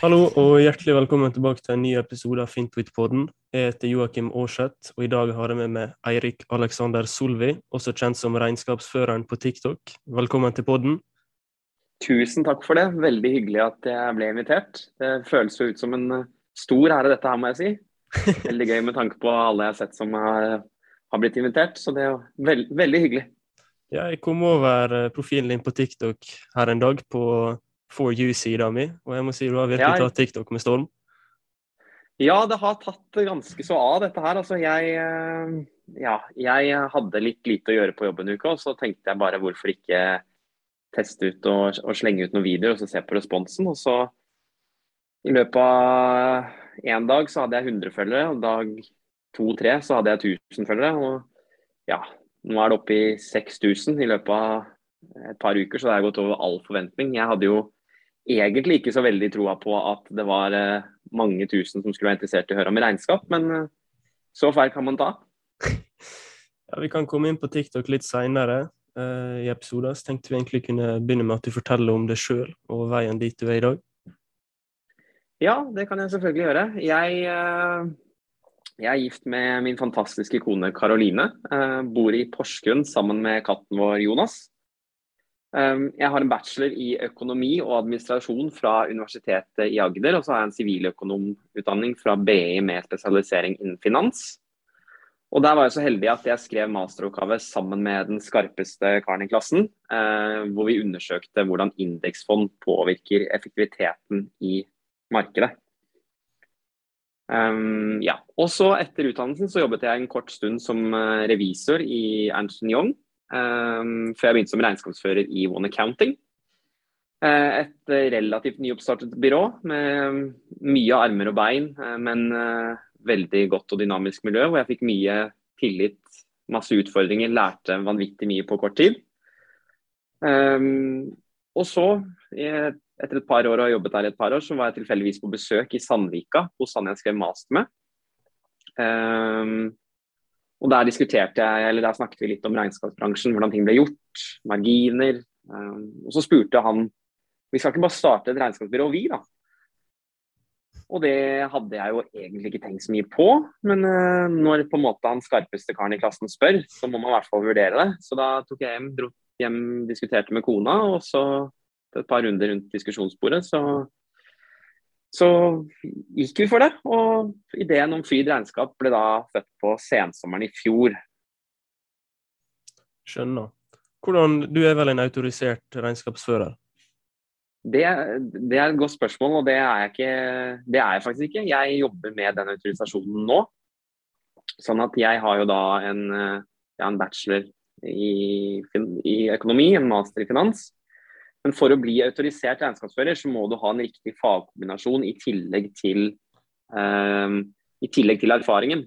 Hallo og hjertelig velkommen tilbake til en ny episode av Fintwit-podden. Jeg heter Joakim Aarseth, og i dag har jeg med meg Eirik Alexander Solvi, også kjent som regnskapsføreren på TikTok. Velkommen til podden. Tusen takk for det. Veldig hyggelig at jeg ble invitert. Det føles jo ut som en eh, stor ære dette her, må jeg si. Veldig gøy med tanke på alle jeg har sett som har, har blitt invitert, så det er jo veld, veldig hyggelig. Ja, jeg kom over eh, profilen din på TikTok her en dag på For you-sida mi, og jeg må si du har virkelig tatt TikTok med storm. Ja, det har tatt ganske så av dette her. Altså, jeg, eh, ja, jeg hadde litt lite å gjøre på jobben en uke, og så tenkte jeg bare hvorfor ikke teste ut og, og slenge ut noen videoer og så se på responsen. Og så i løpet av én dag så hadde jeg 100 følgere, og dag to-tre så hadde jeg 1000 følgere. Og ja, nå er det oppe i 6000 i løpet av et par uker, så det er gått over all forventning. Jeg hadde jo egentlig ikke så veldig troa på at det var eh, mange tusen som skulle være interessert i å høre om regnskap, men eh, så feil kan man ta. Ja, vi kan komme inn på TikTok litt seinere i episoder, så tenkte vi egentlig kunne begynne med at du forteller om deg sjøl og veien dit du er i dag. Ja, det kan jeg selvfølgelig gjøre. Jeg, uh, jeg er gift med min fantastiske kone Karoline. Uh, Bor i Porsgrunn sammen med katten vår Jonas. Um, Jeg har en bachelor i økonomi og administrasjon fra Universitetet i Agder. Og så har jeg en siviløkonomutdanning fra BI med spesialisering innen finans. Og der var jeg så heldig at jeg skrev masteroppgave sammen med den skarpeste karen i klassen. eh, Hvor vi undersøkte hvordan indeksfond påvirker effektiviteten i markedet. Um, ja. Og så etter utdannelsen så jobbet jeg en kort stund som eh, revisor i Ernst Young. Um, før jeg begynte som regnskapsfører i One Accounting. Eh, et relativt nyoppstartet byrå med mye armer og bein, eh, men eh, veldig godt og dynamisk miljø, hvor jeg fikk mye tillit, masse utfordringer, lærte vanvittig mye på kort tid. Um, og så, etter et par år og har jobbet der i et par år, så var jeg tilfeldigvis på besøk i Sandvika, hos han jeg skrev master med. Um, og der diskuterte jeg, eller der snakket vi litt om regnskapsbransjen, hvordan ting ble gjort, marginer. Um, og så spurte han vi skal ikke bare starte et regnskapsbyrå, vi, da. Og det hadde jeg jo egentlig ikke tenkt så mye på, men eh, når på en måte han skarpeste karen i klassen spør, så må man i hvert fall vurdere det. Så da tok jeg hjem, dro hjem, diskuterte med kona, og så et par runder rundt diskusjonsbordet, så, så gikk vi for det. Og ideen om Fryd regnskap ble da født på sensommeren i fjor. Skjønner. Hvordan, du er vel en autorisert regnskapsfører? Det, det er et godt spørsmål, og det er, jeg ikke, det er jeg faktisk ikke. Jeg jobber med den autorisasjonen nå. Sånn at jeg har jo da en, ja, en bachelor i, i økonomi, en master i finans. Men for å bli autorisert regnskapsfører, så må du ha en riktig fagkombinasjon i tillegg til, eh, i tillegg til erfaringen.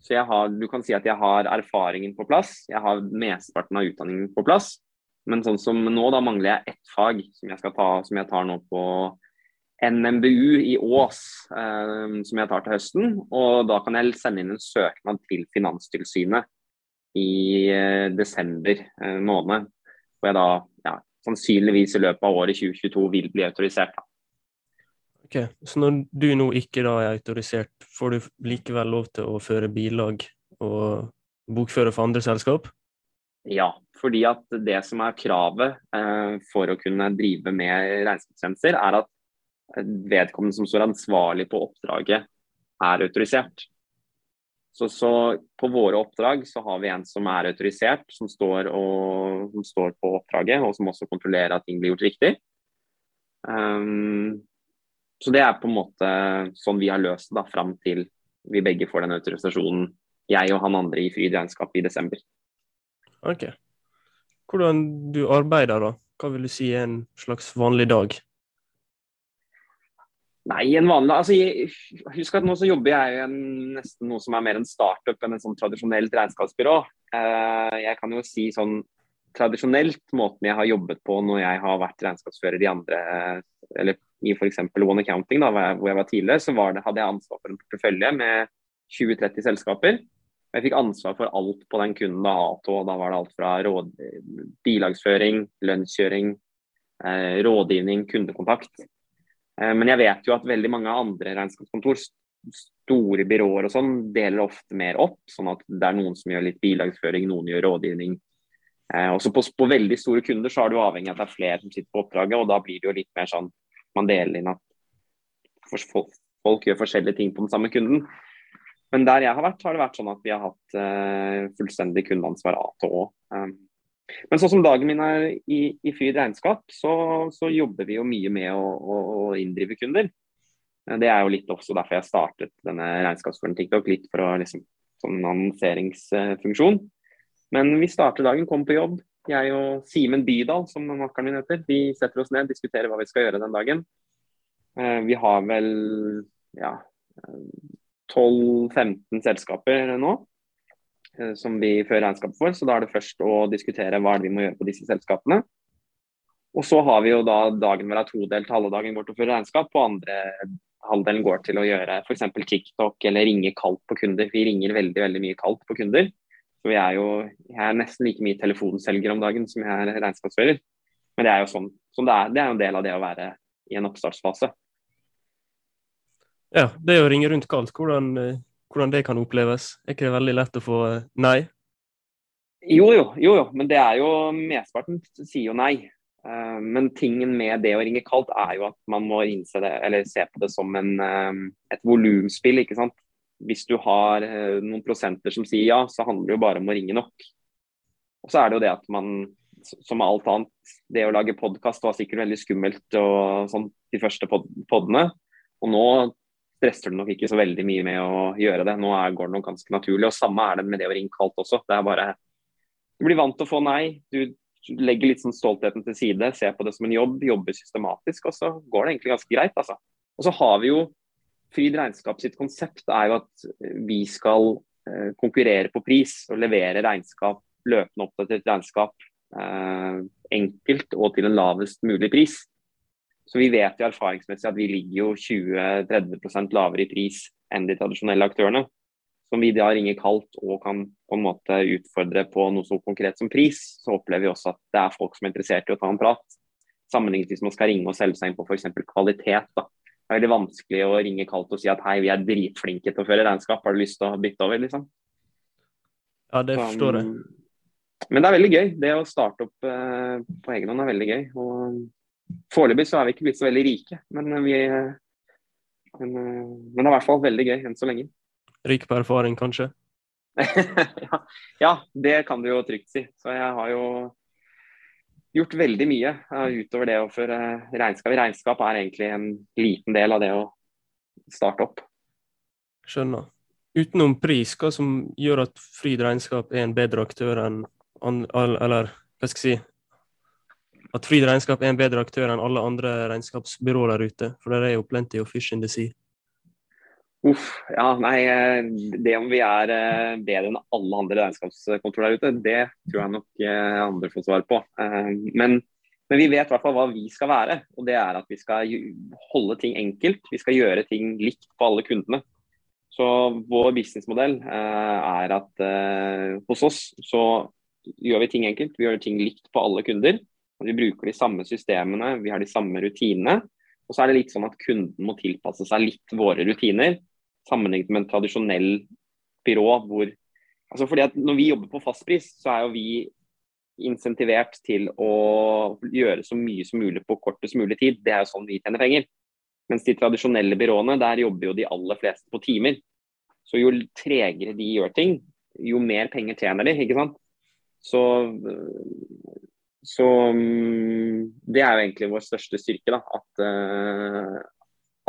Så jeg har, du kan si at jeg har erfaringen på plass, jeg har mesteparten av utdanningen på plass. Men sånn som nå, da mangler jeg ett fag som jeg, skal ta, som jeg tar nå på NMBU i Ås, eh, som jeg tar til høsten. Og da kan jeg sende inn en søknad til Finanstilsynet i eh, desember eh, måned. Hvor jeg da sannsynligvis i løpet av året 2022 vil bli autorisert. Ok, Så når du nå ikke da er autorisert, får du likevel lov til å føre bilag og bokføre for andre selskap? Ja, fordi at det som er kravet eh, for å kunne drive med regnskapstjenester, er at vedkommende som står ansvarlig på oppdraget, er autorisert. Så, så på våre oppdrag så har vi en som er autorisert, som står, og, som står på oppdraget, og som også kontrollerer at ting blir gjort riktig. Um, så det er på en måte sånn vi har løst det fram til vi begge får den autorisasjonen, jeg og han andre i Fryd regnskap i desember. Ok. Hvordan du arbeider, da? Hva vil du si er en slags vanlig dag? Nei, en vanlig altså, jeg, Husk at nå så jobber jeg i en- nesten noe som er mer en startup enn en sånn tradisjonelt regnskapsbyrå. Uh, jeg kan jo si sånn tradisjonelt måten jeg har jobbet på når jeg har vært regnskapsfører i andre, eller i f.eks. One Accounting, da, hvor jeg- var tidligere, så var det, hadde jeg ansvar for en portefølje med 20-30 selskaper. Og Jeg fikk ansvar for alt på den kunden da, Ato. Da var det alt fra råd, bilagsføring, lønnskjøring, eh, rådgivning, kundekontakt. Eh, men jeg vet jo at veldig mange andre regnskapskontor, store byråer og sånn, deler ofte mer opp. Sånn at det er noen som gjør litt bilagsføring, noen gjør rådgivning. Eh, også på, på, veldig store kunder så er du avhengig av at det er flere som sitter på oppdraget, og da blir det jo litt mer sånn man deler inn at folk, folk gjør forskjellige ting på den samme kunden. Men der jeg har vært, har det vært sånn at vi har hatt uh, fullstendig kundeansvar A til Å. Um, men sånn som dagen min er i, i fyr regnskap, så, så, jobber vi jo mye med å, å, å, inndrive kunder. Det er jo litt også derfor jeg startet denne regnskapsskolen TikTok, litt for å liksom sånn annonseringsfunksjon. Men vi starter dagen, kommer på jobb. Jeg og Simen Bydal, som makkeren min heter, vi setter oss ned, diskuterer hva vi skal gjøre den dagen. Uh, vi har vel ja, 12-15 selskaper nå eh, som vi fører regnskap for. Så da er det først å diskutere hva vi må gjøre på disse selskapene. Og så har vi jo da dagen vår er todelt. Halve dagen går til å føre regnskap, og andre halvdelen går til å gjøre f.eks. TikTok eller ringe kaldt på kunder. Vi ringer veldig veldig mye kaldt på kunder. Så vi er jo, jeg er nesten like mye telefonselger om dagen som jeg er regnskapsfører. Men det er jo sånn, sånn det er. Det er jo en del av det å være i en oppstartsfase. Ja, det å ringe rundt kaldt, hvordan, eh, hvordan, det kan oppleves? Er ikke det veldig lett å få eh, nei? Jo, jo, jo, jo. men det er jo mesteparten sier jo nei. Uh, men tingen med det å ringe kaldt er jo at man må innse det, eller se på det som en, uh, et volumspill. ikke sant? Hvis du har noen prosenter som sier ja, så handler det jo bare om å ringe nok. Og så er det jo det at man, som alt annet, det å lage podkast var sikkert veldig skummelt og sånn de første pod podene. Og nå stresser du nok ikke så veldig mye med å gjøre det. Nå er, går det nok ganske naturlig. og Samme er det med det å ringe kaldt også. Det er bare Du blir vant til å få nei. Du legger litt sånn stoltheten til side, ser på det som en jobb, jobber systematisk, og så går det egentlig ganske greit. altså. Og så har vi jo Fryd regnskap sitt konsept er jo at vi skal eh, konkurrere på pris og levere regnskap, løpende oppdatert regnskap eh, enkelt og til en lavest mulig pris. Så vi vet jo erfaringsmessig at vi ligger jo 20-30% lavere i pris enn de tradisjonelle aktørene. Som vi da ringer kaldt og kan på en måte utfordre på noe så konkret som pris, så opplever vi også at det er folk som er interessert i å ta en prat. Sammenlignet hvis man skal ringe og selge seg inn på f.eks. kvalitet. Da. Det er veldig vanskelig å ringe kaldt og si at hei, vi er dritflinke til å føre regnskap, har du lyst til å bytte over, liksom. Ja, det forstår jeg. Men det er veldig gøy. Det å starte opp eh, på egen hånd er veldig gøy. Og Foreløpig så er vi ikke blitt så veldig rike, men, vi, men, men det er i hvert fall veldig gøy enn så lenge. Rik på erfaring, kanskje? ja, ja, det kan du jo trygt si. Så jeg har jo gjort veldig mye utover det føre regnskap. Regnskap er egentlig en liten del av det å starte opp. Skjønner. Utenom pris, hva som gjør at Fryd regnskap er en bedre aktør enn eller hva skal jeg si, at Fryd regnskap er en bedre aktør enn alle andre regnskapsbyråer der ute? For det er jo plenty of fish in the sea. Uff, ja, nei, eh, Det om vi er eh, bedre enn alle andre regnskapskontor der ute, det tror jeg nok eh, andre får svar på. Men, men vi vet i hvert fall hva vi skal være. Og det er at vi skal holde ting enkelt. Vi skal gjøre ting likt på alle kundene. Så vår businessmodell er at hos oss så gjør vi ting enkelt. Vi gjør ting likt på alle kunder. Vi bruker de samme systemene, vi har de samme rutinene. Og så er det litt sånn at kunden må tilpasse seg litt våre rutiner, sammenlignet med en tradisjonell byrå hvor altså fordi at Når vi jobber på fastpris, så er jo vi insentivert til å gjøre så mye som mulig på kortest mulig tid. Det er jo sånn vi tjener penger. Mens de tradisjonelle byråene, der jobber jo de aller fleste på timer. Så jo tregere de gjør ting, jo mer penger tjener de. ikke sant? Så så um, det er jo egentlig vår største styrke. Da, at, uh,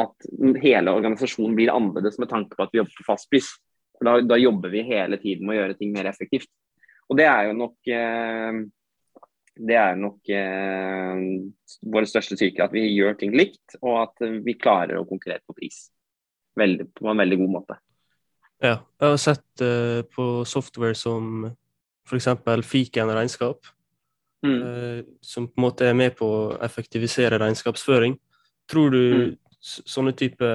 at, hele organisasjonen blir annerledes med tanke på at vi jobber på fastpris. Da, da jobber vi hele tiden med å gjøre ting mer effektivt. Og det er jo nok uh, det er nok eh, vår største styrke, at vi gjør ting likt, og at vi klarer å konkurrere på pris veldig, på en veldig god måte. Ja, jeg har sett eh, på software som f.eks. Fiken regnskap, mm. Eh, som på en måte er med på å effektivisere regnskapsføring. Tror du mm. sånne type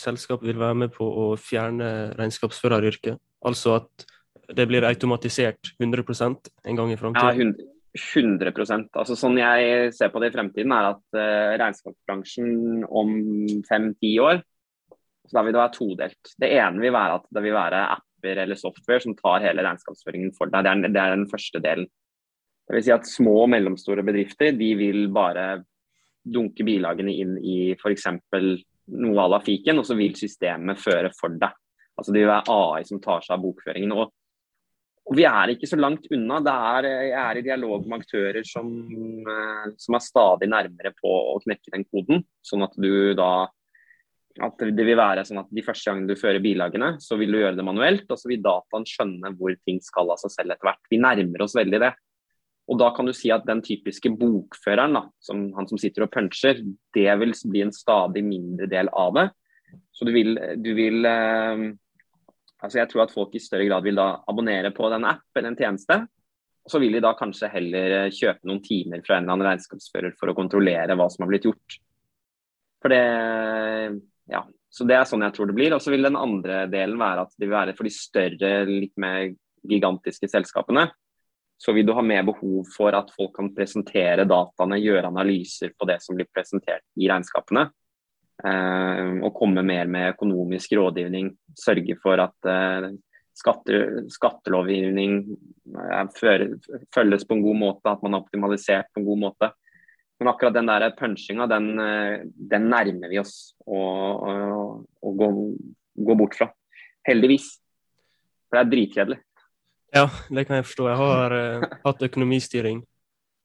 selskap vil være med på å fjerne regnskapsføreryrket? Altså at det blir automatisert 100% en gang i framtiden? 100% altså Sånn jeg ser på det i fremtiden, er at uh, regnskapsbransjen om fem-ti år så da vil det være todelt. Det ene vil være at det vil være apper eller software som tar hele regnskapsføringen for deg. Det er, det er den første delen. Det vil si at Små og mellomstore bedrifter de vil bare dunke bilagene inn i f.eks. noe à la fiken, og så vil systemet føre for deg. Altså Det vil være AI som tar seg av bokføringen. og og Vi er ikke så langt unna. Er, jeg er i dialog med aktører som, eh, som, er stadig nærmere på å knekke den koden. Sånn at du da at det vil være sånn at De første gangene du fører bilagene, så vil du gjøre det manuelt. Og så vil dataen skjønne hvor ting skal av seg selv etter hvert. Vi nærmer oss veldig det. Og da kan du si at den typiske bokføreren, da, som han som sitter og puncher, det vil bli en stadig mindre del av det. Så du vil, du vil eh, Altså jeg tror at folk i større grad vil da abonnere på en app eller en tjeneste. Og så vil de da kanskje heller eh, kjøpe noen timer fra en eller annen regnskapsfører for å kontrollere hva som har blitt gjort. For det Ja. Så det er sånn jeg tror det blir. Og så vil den andre delen være at det vil være for de større, litt mer gigantiske selskapene. Så vil du ha mer behov for at folk kan presentere dataene, gjøre analyser på det som blir presentert i regnskapene. Eh, og komme mer med økonomisk rådgivning. Sørge for at eh, skatte, skattelovgivning eh, følges på en god måte, at man har optimalisert på en god måte. Men akkurat den der punchinga, den, den nærmer vi oss å, å, å gå, gå, bort fra. Heldigvis. For det er dritkjedelig. Ja, det kan jeg forstå. Jeg har uh, hatt økonomistyring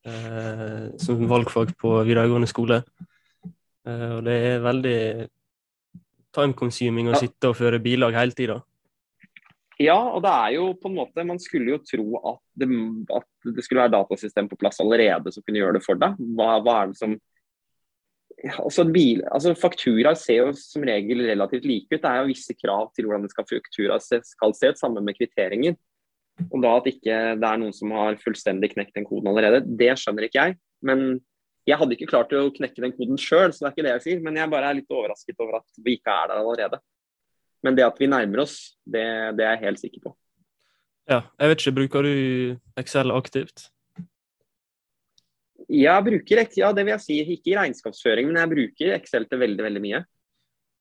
uh, som valgfag på videregående skole. Uh, og det er veldig time consuming å ja. sitte og føre bilag hele tida. Ja, og det er jo på en måte Man skulle jo tro at det, at det skulle være datasystem på plass allerede som kunne gjøre det for deg. Hva, hva er det som altså, bil, altså Fakturaer ser jo som regel relativt like ut. Det er jo visse krav til hvordan skal faktura skal se ut, sammen med kvitteringer. Og da at ikke det er noen som har fullstendig knekt den koden allerede, det skjønner ikke jeg. Men jeg hadde ikke klart å knekke den koden sjøl, så det er ikke det jeg sier. Men jeg bare er litt overrasket over at vi ikke er der allerede. Men det at vi nærmer oss, det, det er jeg helt sikker på. Ja, jeg vet ikke, Bruker du Excel aktivt? Jeg bruker Excel, ja, det vil jeg si. Ikke i regnskapsføring, men jeg bruker Excel til veldig veldig mye.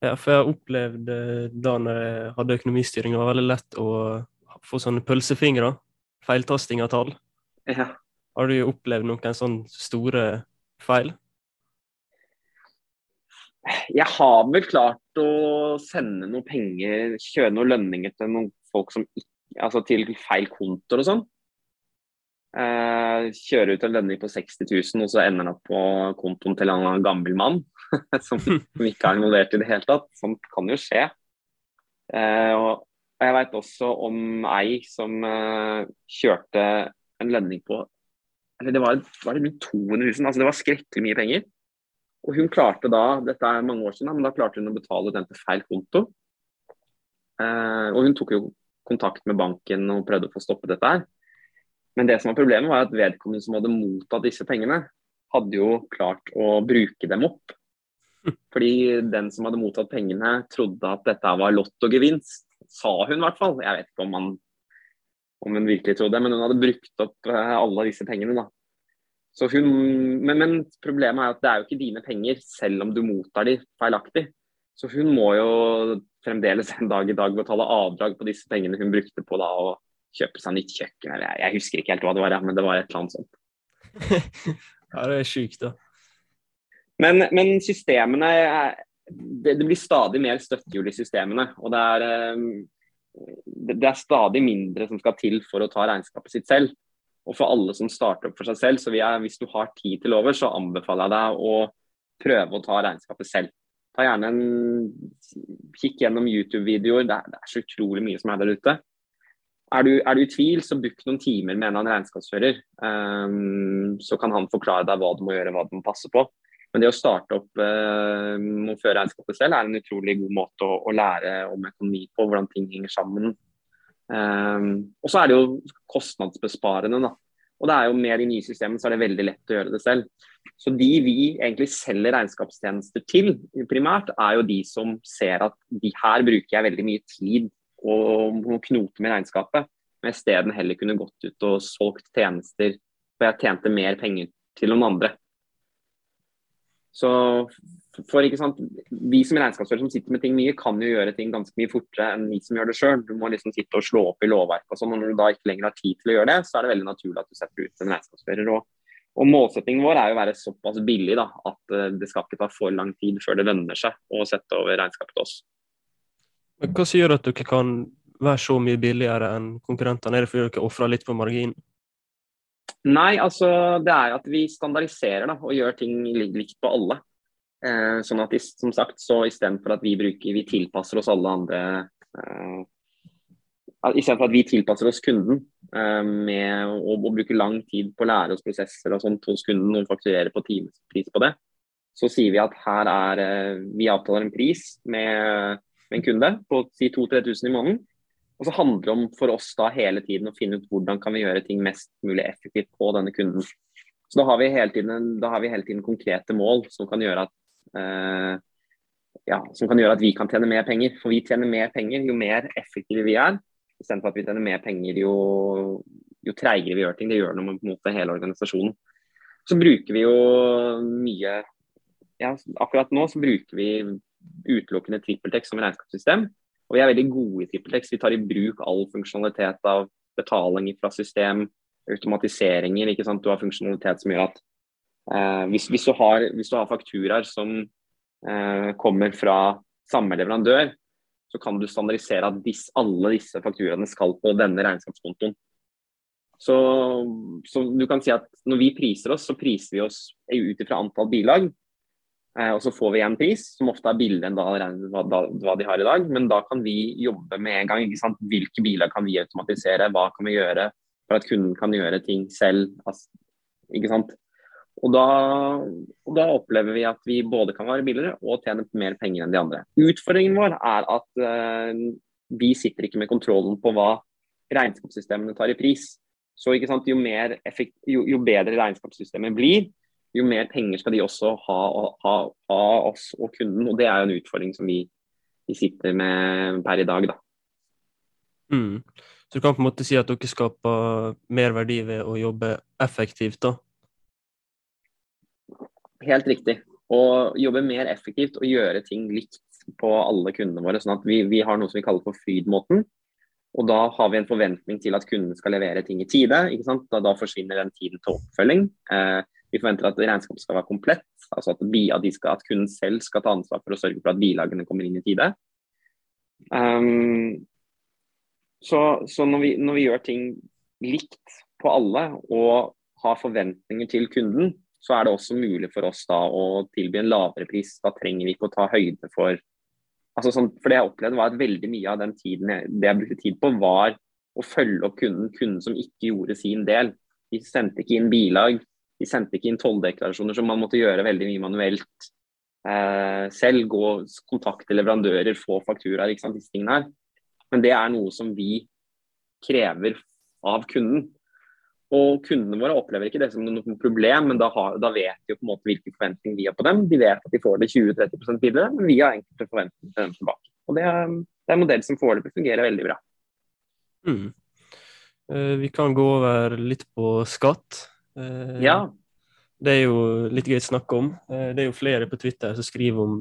Ja, for jeg har opplevd eh, da når jeg hadde økonomistyring, det var veldig lett å få sånne pølsefingre. Feiltasting av tall. Ja. Har du opplevd noen sånne store feil? Jeg har vel klart å sende noen penger, kjøre noen lønninger til noen folk som ikke Altså til feil kontoer og sånn. Eh, kjøre ut en lønning på 60 000, og så ender den opp på kontoen til en gammel mann som, som, ikke er involvert i det hele tatt. Sånt kan jo skje. Eh, og jeg veit også om ei som eh, kjørte en lønning på eller det var, var det rundt 200 000, altså det var skrekkelig mye penger. Og hun klarte da, dette er mange år siden, men da klarte hun å betale den til feil konto. Eh, og hun tok jo kontakt med banken og prøvde å få stoppet dette her. Men det som var problemet var at vedkommende som hadde mottatt disse pengene, hadde jo klart å bruke dem opp. Fordi den som hadde mottatt pengene, trodde at dette var lottogevinst. Sa hun i hvert fall. Jeg vet ikke om man om hun virkelig trodde det, men hun hadde brukt opp eh, alle disse pengene. da. Hun, men, men, problemet er at det er jo ikke dine penger, selv om du mottar de feilaktig. Så hun må jo fremdeles en dag i dag betale avdrag på disse pengene hun brukte på da å kjøpe seg nytt kjøkken. Eller jeg, jeg husker ikke helt hva det var, men det var et eller annet sånt. ja, det er sjukt, da. Men, men systemene det, det, blir stadig mer støttehjul i systemene. Og det er, eh, det er stadig mindre som skal til for å ta regnskapet sitt selv. Og for alle som starter opp for seg selv, så jeg, hvis du har tid til over, så anbefaler jeg deg å prøve å ta regnskapet selv. Ta gjerne en kikk gjennom YouTube-videoer. Det, det, er så utrolig mye som er der ute. Er du, er du i tvil, så book noen timer med en regnskapsfører. Um, så kan han forklare deg hva du må gjøre, hva du må passe på. Men det å starte opp eh, og føre regnskapet selv er en utrolig god måte å, å, lære om økonomi på, hvordan ting henger sammen. Eh, og så er det jo kostnadsbesparende. da. Og det er jo Med de nye systemene så er det veldig lett å gjøre det selv. Så de vi egentlig selger regnskapstjenester til, primært, er jo de som ser at de her bruker jeg veldig mye tid og må knote med regnskapet. Men isteden heller kunne gått ut og solgt tjenester for jeg tjente mer penger til noen andre. Så for ikke sant, Vi som regnskapsførere som sitter med ting mye, kan jo gjøre ting ganske mye fortere enn vi som gjør det sjøl. Du må liksom sitte og slå opp i lovverk og sånn. Når du da ikke lenger har tid til å gjøre det, så er det veldig naturlig at du setter ut en regnskapsfører. Og, og Målsettingen vår er jo å være såpass billig da, at uh, det skal ikke ta for lang tid før det lønner seg å sette over regnskapet til oss. Hva som gjør at dere kan være så mye billigere enn konkurrentene? Er det fordi dere ofrer litt på margin? Nei, altså det er at vi standardiserer da, og gjør ting likt på alle. Eh, sånn at som sagt, så istedenfor at vi bruker, vi tilpasser oss alle andre eh, Istedenfor at vi tilpasser oss kunden eh, med å, å, bruke lang tid på å lære oss prosesser og sånt hos kunden og fakturere på timepris på det, så sier vi at her er eh, Vi avtaler en pris med, med en kunde på si 2000-3000 i måneden. Og så handler det om for oss da hele tiden å finne ut hvordan kan vi gjøre ting mest mulig effektivt på denne kunden. Så da har vi hele tiden, vi hele tiden konkrete mål som kan gjøre at Eh, ja, som kan gjøre at vi kan tjene mer penger. For vi tjener mer penger jo mer effektive vi er. Istedenfor at vi tjener mer penger jo, jo treigere vi gjør ting. Det gjør noe mot hele organisasjonen. Så bruker vi jo mye ja, Akkurat nå så bruker vi utelukkende TrippelTex som regnskapssystem. Og vi er veldig gode i TrippelTex. Vi tar i bruk all funksjonalitet av betaling fra system, automatiseringer. ikke sant? Du har funksjonalitet som gjør at Eh, hvis, hvis, du har, hvis, har, fakturaer som eh, kommer fra samme leverandør, så kan du standardisere at disse, alle disse fakturaene skal på denne regnskapskontoen. Så, så, du kan si at når vi priser oss, så priser vi oss ut ifra antall bilag. Eh, og så får vi en pris som ofte er billigere enn hva, de har i dag. Men da kan vi jobbe med en gang. Hvilke biler kan vi automatisere? Hva kan vi gjøre for at kunden kan gjøre ting selv? Ikke sant? Og da, og da, opplever vi at vi både kan være billigere og tjene mer penger enn de andre. Utfordringen vår er at uh, vi sitter ikke med kontrollen på hva regnskapssystemene tar i pris. Så jo, effekt, jo, jo, bedre regnskapssystemet blir, jo mer penger skal de også ha, ha, ha, oss og kunden. Og det er jo en utfordring som vi, vi sitter med per i dag. Da. Mm. Så du kan på en måte si at dere skaper mer verdi ved å jobbe effektivt? da? Helt riktig. Å jobbe mer effektivt og gjøre ting likt på alle kundene våre. sånn at vi, vi har noe som vi kaller for Fryd-måten. Og da har vi en forventning til at kunden skal levere ting i tide. Da, da forsvinner den tiden til oppfølging. Eh, vi forventer at regnskapet skal være komplett, altså at, skal, at, kunden selv skal ta ansvar for å sørge for at bilagene kommer inn i tide. Um, så, så når, vi, når, vi, gjør ting likt på alle og har forventninger til kunden, så er det også mulig for oss da å tilby en lavere pris. Da trenger vi ikke å ta høyde for altså sånn, For det jeg opplevde var at veldig mye av den tiden jeg, det jeg brukte tid på, var å følge opp kunden, kunden som ikke gjorde sin del. De sendte ikke inn bilag, de sendte ikke inn tolldeklarasjoner så man måtte gjøre veldig mye manuelt eh, selv. Gå, kontakte leverandører, få fakturaer, ikke sant, disse tingene her. Men det er noe som vi krever av kunden. Og kundene våre opplever ikke det som noe problem, men da, har, da vet de på en måte hvilke forventninger vi har på dem. De vet at de får det 20-30% billigere, men vi har enkelte forventninger til dem tilbake. Og det er, det er en modell som foreløpig fungerer veldig bra. Mm. Uh, vi kan gå over litt på skatt. Uh, ja. Det er jo litt gøy å snakke om. Uh, det er jo flere på Twitter som skriver om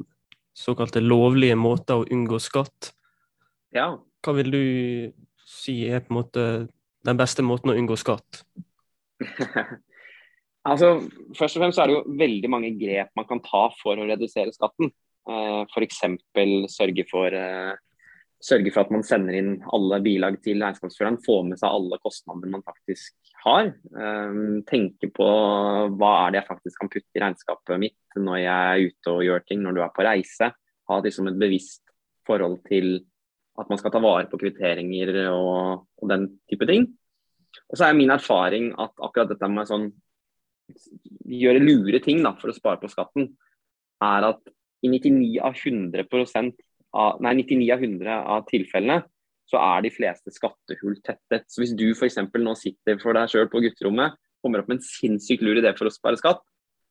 såkalte lovlige måter å unngå skatt. Ja. Hva vil du si er på en måte den beste måten å unngå skatt? altså, først og fremst er det jo veldig mange grep man kan ta for å redusere skatten. Eh, F.eks. Sørge, for, sørge for at man sender inn alle bilag til regnskapsføreren. Få med seg alle kostnader man faktisk har. Um, tenke på hva er det jeg faktisk kan putte i regnskapet mitt når jeg er ute og gjør ting, når du er på reise. Ha liksom et bevisst forhold til at man skal ta vare på kvitteringer og, og den type ting. Og så er min erfaring at akkurat dette med sånn gjøre lure ting da, for å spare på skatten, er at i 99 av 100 av, nei, 99 av 100 av tilfellene så er de fleste skattehull tettet. Så hvis du f.eks. nå sitter for deg sjøl på gutterommet, kommer opp med en sinnssykt lur idé for å spare skatt,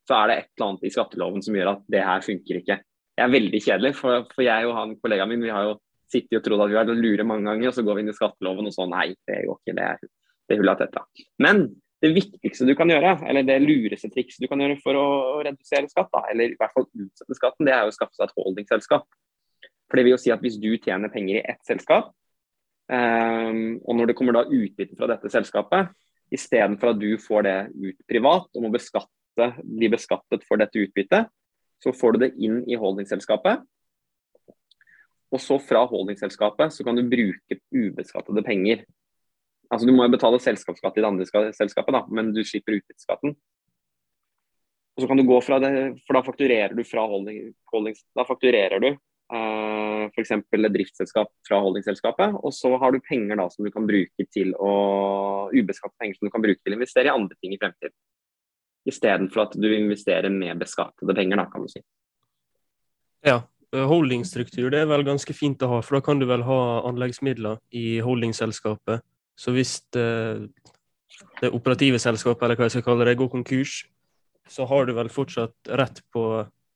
så er det et eller annet i skatteloven som gjør at det her funker ikke. Det er veldig kjedelig, for, for jeg og han kollegaen min vi har jo sittet og trodd at vi har lure mange ganger, og så går vi inn i skatteloven og så nei, det går ikke, det er det hullet tetta. Men det viktigste du kan gjøre, eller det lureste trikset du kan gjøre for å redusere skatt, da, eller i hvert fall utsette skatten, det er jo å skaffe seg et holdingselskap. For det vil jo si at hvis du tjener penger i ett selskap, um, og når det kommer da utbytte fra dette selskapet, istedenfor at du får det ut privat og må beskatte, bli beskattet for dette utbyttet, så får du det inn i holdingselskapet. Og så fra holdingselskapet så kan du bruke ubeskattede penger Altså Du må jo betale selskapsskatt i det andre selskapet, da, men du slipper utbytteskatten. Og så kan du gå fra det, for da fakturerer du fra holding, holdings, da fakturerer du uh, f.eks. et driftsselskap fra holdingselskapet, og så har du penger da som du kan bruke til å ubeskatte penger som du kan bruke til å investere i andre ting i fremtiden. Istedenfor at du investerer med beskattede penger, da, kan du si. Ja, holdingstruktur det er vel ganske fint å ha, for da kan du vel ha anleggsmidler i holdingselskapet så hvis det, det operative selskapet, eller hva jeg skal kalle det, går konkurs, så har du vel fortsatt rett på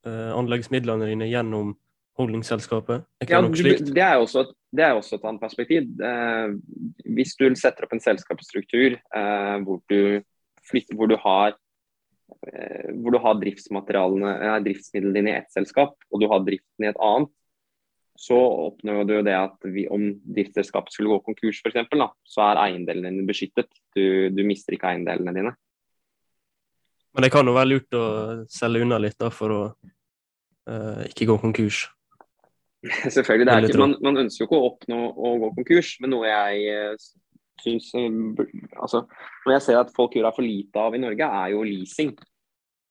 anleggsmidlene dine gjennom holdingselskapet? Er ja, det er, også, det er også et annet perspektiv. Eh, hvis du setter opp en selskapsstruktur eh, hvor, du flytter, hvor, du har, hvor du har driftsmidlene dine i ett selskap, og du har driften i et annet, så oppnår du det at vi, om driftsselskapet skulle gå konkurs f.eks., så er eiendelene dine beskyttet. Du, du, mister ikke eiendelene dine. Men det kan jo være lurt å selge unna litt da, for å uh, ikke gå konkurs? Selvfølgelig. det er ikke, man, man, ønsker jo ikke å oppnå å gå konkurs, men noe jeg uh, syns uh, altså, Når jeg ser at folk gjør for lite av i Norge, er jo leasing.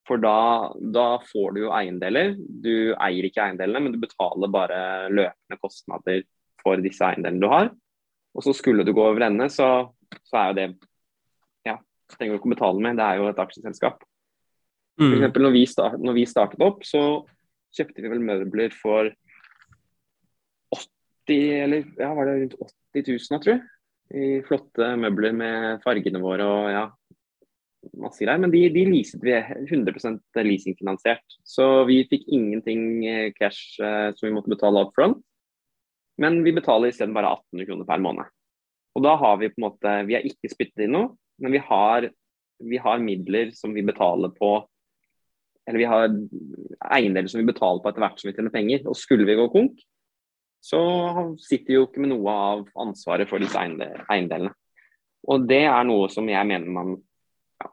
For da, da, får du jo eiendeler. Du eier ikke eiendelene, men du betaler bare løpende kostnader for disse eiendelene du har. Og så skulle du gå over ende, så, så er jo det Ja, trenger du ikke å betale med. Det er jo et aksjeselskap. Mm. For eksempel, når vi, start, når vi startet opp, så kjøpte vi vel møbler for 80 eller ja, var det rundt 80 000, jeg tror. I flotte møbler med fargene våre og ja, masse greier. Men de, de leaset vi 100% leasingfinansiert. Så vi fikk ingenting eh, cash eh, som vi måtte betale up front. Men vi betaler isteden bare 1800 kroner per måned. Og da har vi på en måte Vi har ikke spyttet inn noe, men vi har, vi har midler som vi betaler på Eller vi har eiendeler som vi betaler på etter hvert som vi tjener penger. Og skulle vi gå konk, så sitter jo ikke med noe av ansvaret for disse eiendelene. Og det er noe som jeg mener man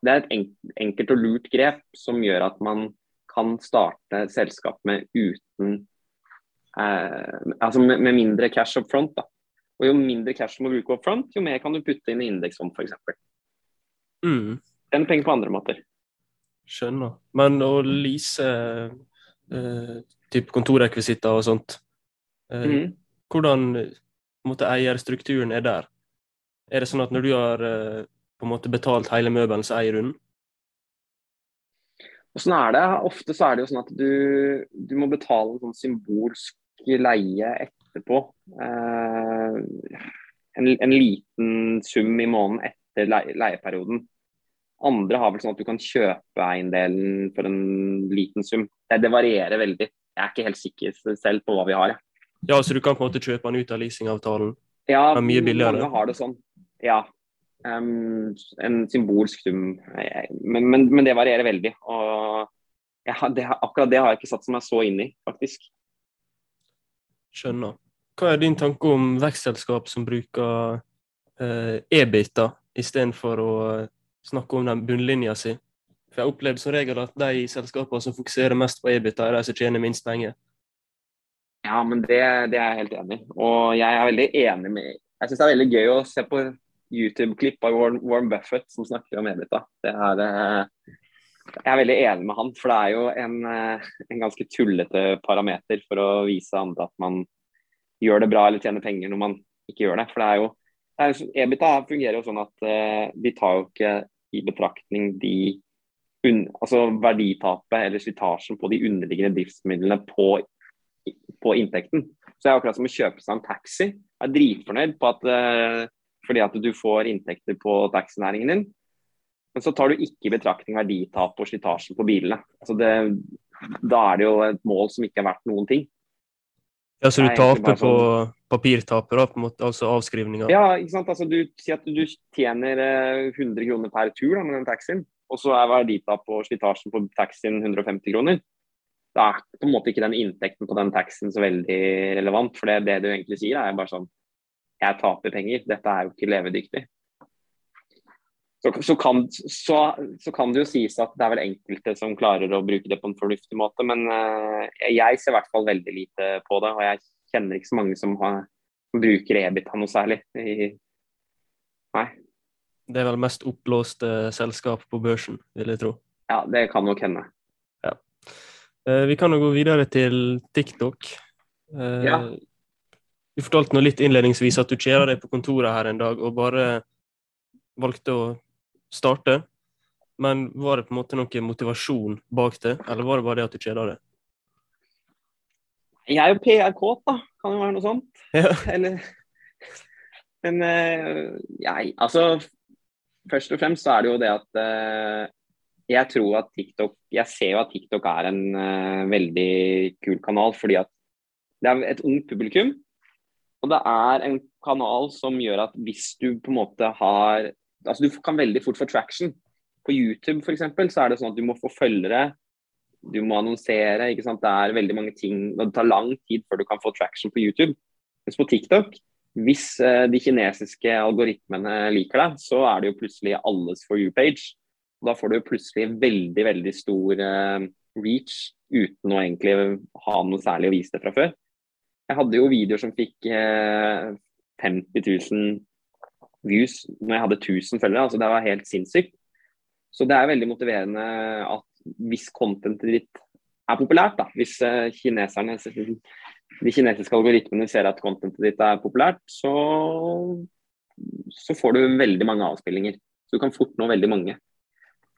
det er et enkelt og lurt grep som gjør at man kan starte selskap med uten eh, Altså med, med, mindre cash up front. Da. Og jo mindre cash du må bruke up front, jo mer kan du putte inn i indeksfond f.eks. Mm. Tjene penger på andre måter. Skjønner. Men å lease eh, type kontorrekvisitter og sånt, eh, mm. hvordan eierstrukturen er der? Er det sånn at når du har eh, på en måte betalt hele møbelen, så eier du den? Sånn er det. Ofte så er det jo sånn at du, du må betale en sånn symbolsk leie etterpå. Eh, en, en, liten sum i måneden etter leie, leieperioden. Andre har vel sånn at du kan kjøpe eiendelen for en liten sum. Det, det, varierer veldig. Jeg er ikke helt sikker selv på hva vi har. Ja, Så du kan på en måte kjøpe den ut av leasingavtalen? Ja, mange har det sånn. Ja, Um, en symbolsk sum. Men, men, men, det varierer veldig. Og ja, det, akkurat det har jeg ikke satt meg så inn i, faktisk. Skjønner. Hva er din tanke om vekstselskap som bruker uh, e-biter istedenfor å snakke om den bunnlinja si? For Jeg har opplevd som regel at de selskapene som fokuserer mest på e-biter, er de som tjener minst penger. Ja, men det, det, er jeg helt enig i. Og jeg er veldig enig med Jeg syns det er veldig gøy å se på YouTube-klipp av Warren Buffett som snakker om EBITDA. Det er, eh, jeg er veldig enig med han, for det er jo en, eh, en, ganske tullete parameter for å vise andre at man gjør det bra eller tjener penger når man ikke gjør det. For det er jo det EBITDA fungerer jo sånn at uh, de tar jo ikke i betraktning de un, altså verditapet eller slitasjen på de underliggende driftsmidlene på, på inntekten. Så det er akkurat som å kjøpe seg en taxi. Jeg er dritfornøyd på at uh, fordi at du får inntekter på taxinæringen din. Men så tar du ikke i betraktning verditap og slitasje på bilene. Altså det, da er det jo et mål som ikke er verdt noen ting. Ja, Så du taper, på, sånn... papirtapet, da, på en måte, altså avskrivninger. Ja, ikke sant. Altså, du sier at du tjener eh, 100 kroner per tur da, med den taxien, og så er verditap og slitasjen på taxien 150 kroner. Da er på en måte ikke den inntekten på den taxien så veldig relevant. For det, det du egentlig sier, er bare sånn Jeg taper penger. Dette er jo ikke levedyktig. Så, så, kan, så, så, kan, det jo sies at det er vel enkelte som klarer å bruke det på en fornuftig måte, men uh, jeg ser i hvert fall veldig lite på det. Og jeg kjenner ikke så mange som, har, som bruker Ebita noe særlig. I, nei. Det er vel mest oppblåste selskap på børsen, vil jeg tro. Ja, det kan nok hende. Uh, vi kan jo gå videre til TikTok. Uh, ja. Du fortalte nå litt innledningsvis at du kjeda deg på kontoret her en dag og bare valgte å starte. Men var det på en måte noe motivasjon bak det, eller var det bare det at du kjeda deg? Jeg er jo PR-kåt, da. Kan jo være noe sånt. Ja. Eller Men uh, jeg Altså, først og fremst så er det jo det at jeg tror at TikTok Jeg ser jo at TikTok er en uh, veldig kul kanal, fordi at det er et ungt publikum. Og det er en kanal som gjør at hvis du på en måte har altså Du kan veldig fort få traction. På YouTube eksempel, så er det sånn at du må få følgere, du må annonsere. ikke sant? Det er veldig mange ting, det tar lang tid før du kan få traction på YouTube. Mens på TikTok, hvis uh, de kinesiske algoritmene liker deg, så er det jo plutselig alles for you-page. Da får du plutselig veldig, veldig stor uh, reach uten å egentlig ha noe særlig å vise det fra før. Jeg hadde jo videoer som fikk uh, 50 000 views når jeg hadde 1000 følgere. altså Det var helt sinnssykt. Så det er veldig motiverende at hvis contentet ditt er populært, da, hvis uh, kineserne de kinesiske algoritmene ser at contentet ditt er populært, så, så får du veldig mange avspillinger. Så du kan fort nå veldig mange.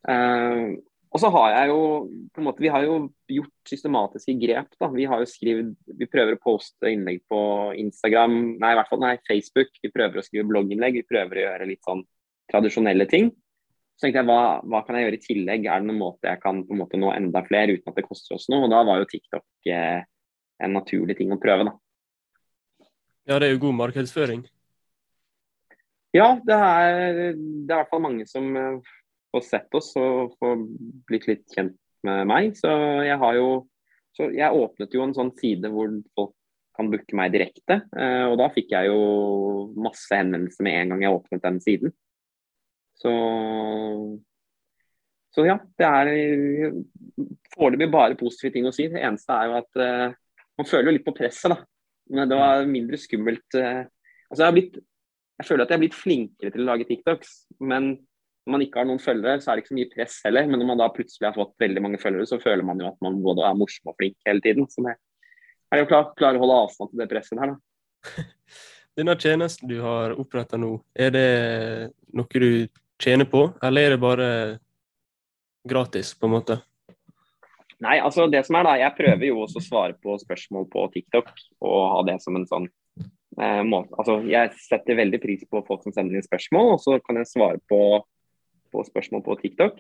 Uh, og så har jeg jo på en måte, Vi har jo gjort systematiske grep. da, Vi har jo skrevet, vi prøver å poste innlegg på Instagram, nei i hvert fall nei, Facebook. Vi prøver å skrive blogginnlegg. Vi prøver å gjøre litt sånn tradisjonelle ting. Så tenkte jeg, hva, hva kan jeg gjøre i tillegg? Er det noen måte jeg kan på en måte nå enda flere uten at det koster oss noe? Og da var jo TikTok eh, en naturlig ting å prøve, da. Ja, det er jo god markedsføring. Ja, det er, det er i hvert fall mange som få sett oss og få blitt litt kjent med meg. Så jeg har jo så jeg åpnet jo en sånn side hvor folk kan booke meg direkte. Eh, og da fikk jeg jo masse henvendelser med en gang jeg åpnet den siden. Så så ja, det er foreløpig bare positive ting å si. Det eneste er jo at uh, man føler jo litt på presset, da. Men det var mindre skummelt. Uh, altså jeg, blitt, jeg føler at jeg er blitt flinkere til å lage TikToks, men når man ikke har noen følgere, så er det ikke så mye press heller. Men når man da plutselig har fått veldig mange følgere, så føler man jo at man både er morsom og flink hele tiden. Så det er jo klart klare å holde avstand til det presset her, da. Denne tjenesten du har oppretta nå, er det noe du tjener på, eller er det bare gratis, på en måte? Nei, altså det som er da, Jeg prøver jo også å svare på spørsmål på TikTok og ha det som en sånn eh, måte. Altså, Jeg setter veldig pris på folk som sender inn spørsmål, og så kan jeg svare på på spørsmål på TikTok.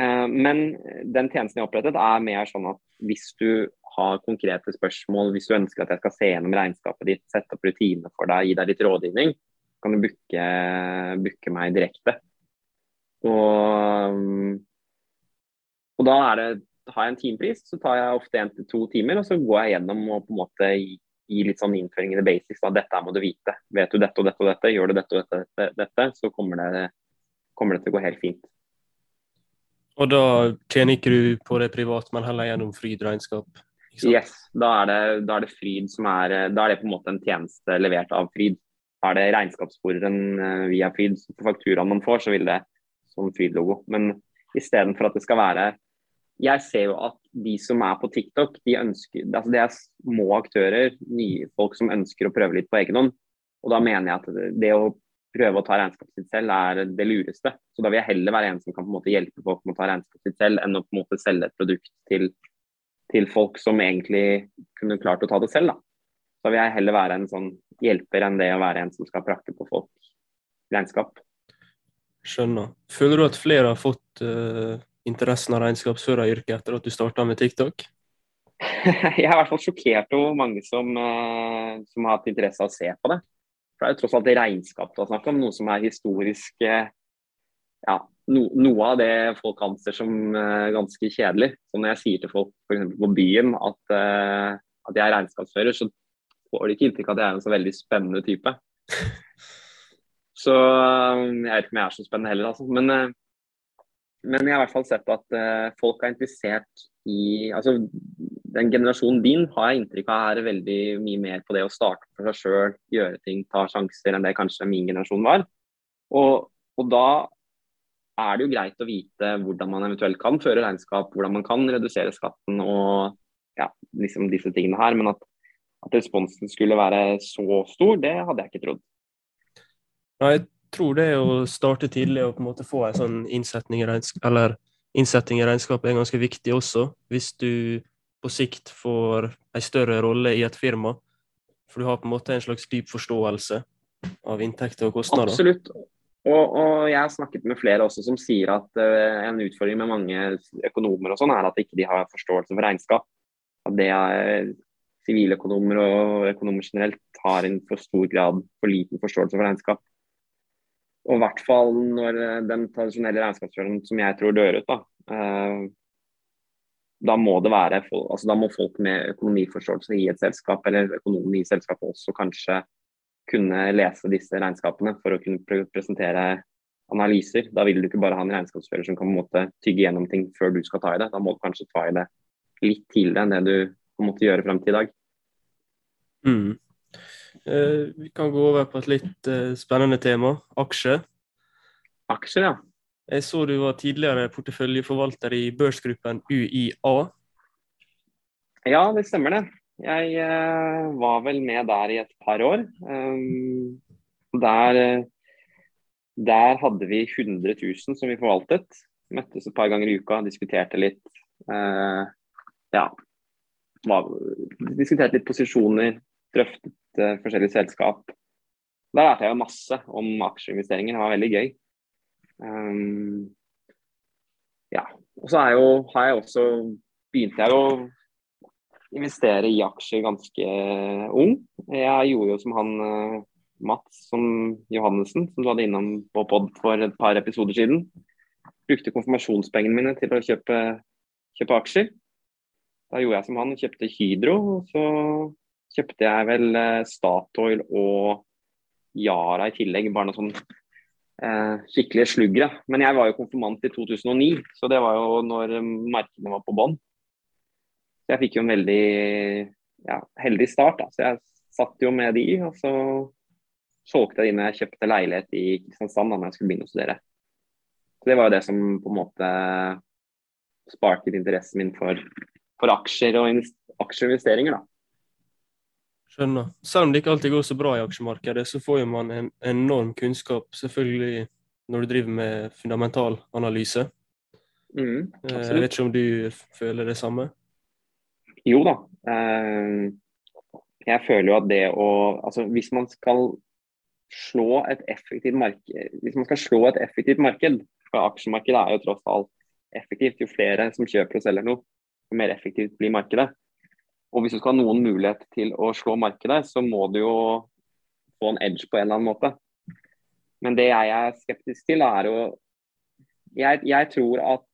Eh, men den tjenesten jeg har opprettet, er mer sånn at hvis du har konkrete spørsmål, hvis du ønsker at jeg skal se gjennom regnskapet ditt, sette opp rutiner for deg, gi deg litt rådgivning, kan du booke, meg direkte. Og, og da det, har jeg en timepris, så tar jeg ofte én til to timer, og så går jeg gjennom og på en måte gi litt sånn innføring i the basics. Da. Dette må du vite. Vet du dette og dette og dette, gjør du dette og dette, dette, dette så kommer det kommer det til å gå helt fint. Og da tjener ikke du på det privat, men heller gjennom Fryd-regnskap? Yes, da er, det, da er, det, Fryd som er Da er det på en måte en tjeneste levert av Fryd. Da er det regnskapssporeren eh, via Fryd. På fakturaen man får, så vil det som Fryd-logo. Men istedenfor at det skal være Jeg ser jo at de som er på TikTok, de ønsker altså Det er små aktører, nye folk som ønsker å prøve litt på egen hånd. Og da mener jeg at det å prøve å ta regnskapet sitt selv er det lureste. Så da vil jeg heller være en som kan på en måte hjelpe folk med å ta regnskapet sitt selv, enn å på en måte selge et produkt til, til folk som egentlig kunne klart å ta det selv. Da. da vil jeg heller være en sånn hjelper enn det å være en som skal prakte på folk regnskap. Skjønner. Føler du at flere har fått uh, interessen av regnskapsføreryrket etter at du starta med TikTok? jeg er i hvert fall sjokkert over hvor mange som, uh, som, har hatt interesse av å se på det. For Det er jo tross alt regnskap du har snakket om, noe som er historisk uh, ja, no, Noe av det folk anser som uh, ganske kjedelig. Så når jeg sier til folk f.eks. på byen at, at jeg er regnskapsfører, så får de ikke inntrykk av at jeg er en så veldig spennende type. Så jeg vet ikke om jeg er så spennende heller, altså. Men men jeg har i hvert fall sett at uh, folk er interessert i altså Den generasjonen din har jeg inntrykk av er veldig mye mer på det å starte for seg sjøl, gjøre ting, ta sjanser, enn det kanskje min generasjon var. Og, og, da er det jo greit å vite hvordan man eventuelt kan føre regnskap, hvordan man kan redusere skatten og ja, liksom disse tingene her. Men at, at responsen skulle være så stor, det hadde jeg ikke trodd. Nei, tror det å starte tidlig og på en måte få en sånn innsetning i, eller innsetting i regnskapet er ganske viktig også, hvis du på sikt får en større rolle i et firma. For du har på en måte en slags dyp forståelse av inntekter og kostnader. Absolutt. Og, og, jeg har snakket med flere også som sier at uh, en utfordring med mange økonomer og sånn, er at ikke de har forståelse for regnskap. At det er siviløkonomer og økonomer generelt har en for stor grad for liten forståelse for regnskap. Og i hvert fall når eh, den tradisjonelle regnskapsføreren som jeg tror dør ut, da, eh, da må det være altså da må folk med økonomiforståelse i et selskap, eller økonomen i selskapet også kanskje kunne lese disse regnskapene for å kunne presentere analyser. Da vil du ikke bare ha en regnskapsfører som kan på en måte tygge gjennom ting før du skal ta i det. Da må du kanskje ta i det litt tidligere enn det du en gjøre frem til i dag. Mm. Eh, vi kan gå over på et litt eh, spennende tema aksjer. Aksjer, ja. Jeg så du var tidligere porteføljeforvalter i børsgruppen UiA. Ja, det stemmer det. Jeg uh, var vel med der i et par år. Um, der, der, hadde vi 100 000 som vi forvaltet. Møttes et par ganger i uka, diskuterte litt. Uh, ja. Var, diskuterte litt posisjoner, drøftet uh, forskjellige selskap. Der lærte jeg masse om aksjeinvesteringer, det var veldig gøy. Um, ja. Og så jo, har jeg også begynte jeg å investere i aksjer ganske ung. Jeg gjorde jo som han uh, Mats som Johannessen, som du hadde innom på pod for et par episoder siden. Brukte konfirmasjonspengene mine til å kjøpe, kjøpe aksjer. Da gjorde jeg som han, kjøpte Hydro. og Så kjøpte jeg vel eh, Statoil og Yara i tillegg. Bare noen sånn eh, skikkelige sluggere. Men jeg var jo konfirmant i 2009, så det var jo når markedene var på bånn. Jeg fikk jo en veldig ja, heldig start. Da. Så jeg satt jo med de, og så solgte jeg de når jeg kjøpte leilighet i Kristiansand da når jeg skulle begynne å studere. Så Det var jo det som på en måte sparket interessen min for, for aksjer og aksjeinvesteringer. da. Skjønner. Selv om det ikke alltid går så bra i aksjemarkedet, så får man en enorm kunnskap selvfølgelig når du driver med fundamental analyse. Mm, eh, jeg vet ikke om du føler det samme? Jo da. Eh, jeg føler jo at det å Altså hvis man skal slå et effektivt marked Hvis man skal slå et effektivt marked, for aksjemarkedet er jo tross alt effektivt, jo flere som kjøper og selger noe, jo mer effektivt blir markedet. Og hvis du skal ha noen mulighet til å slå markedet, så må du jo få en edge på en eller annen måte. Men det jeg er skeptisk til, er jo jeg, jeg tror at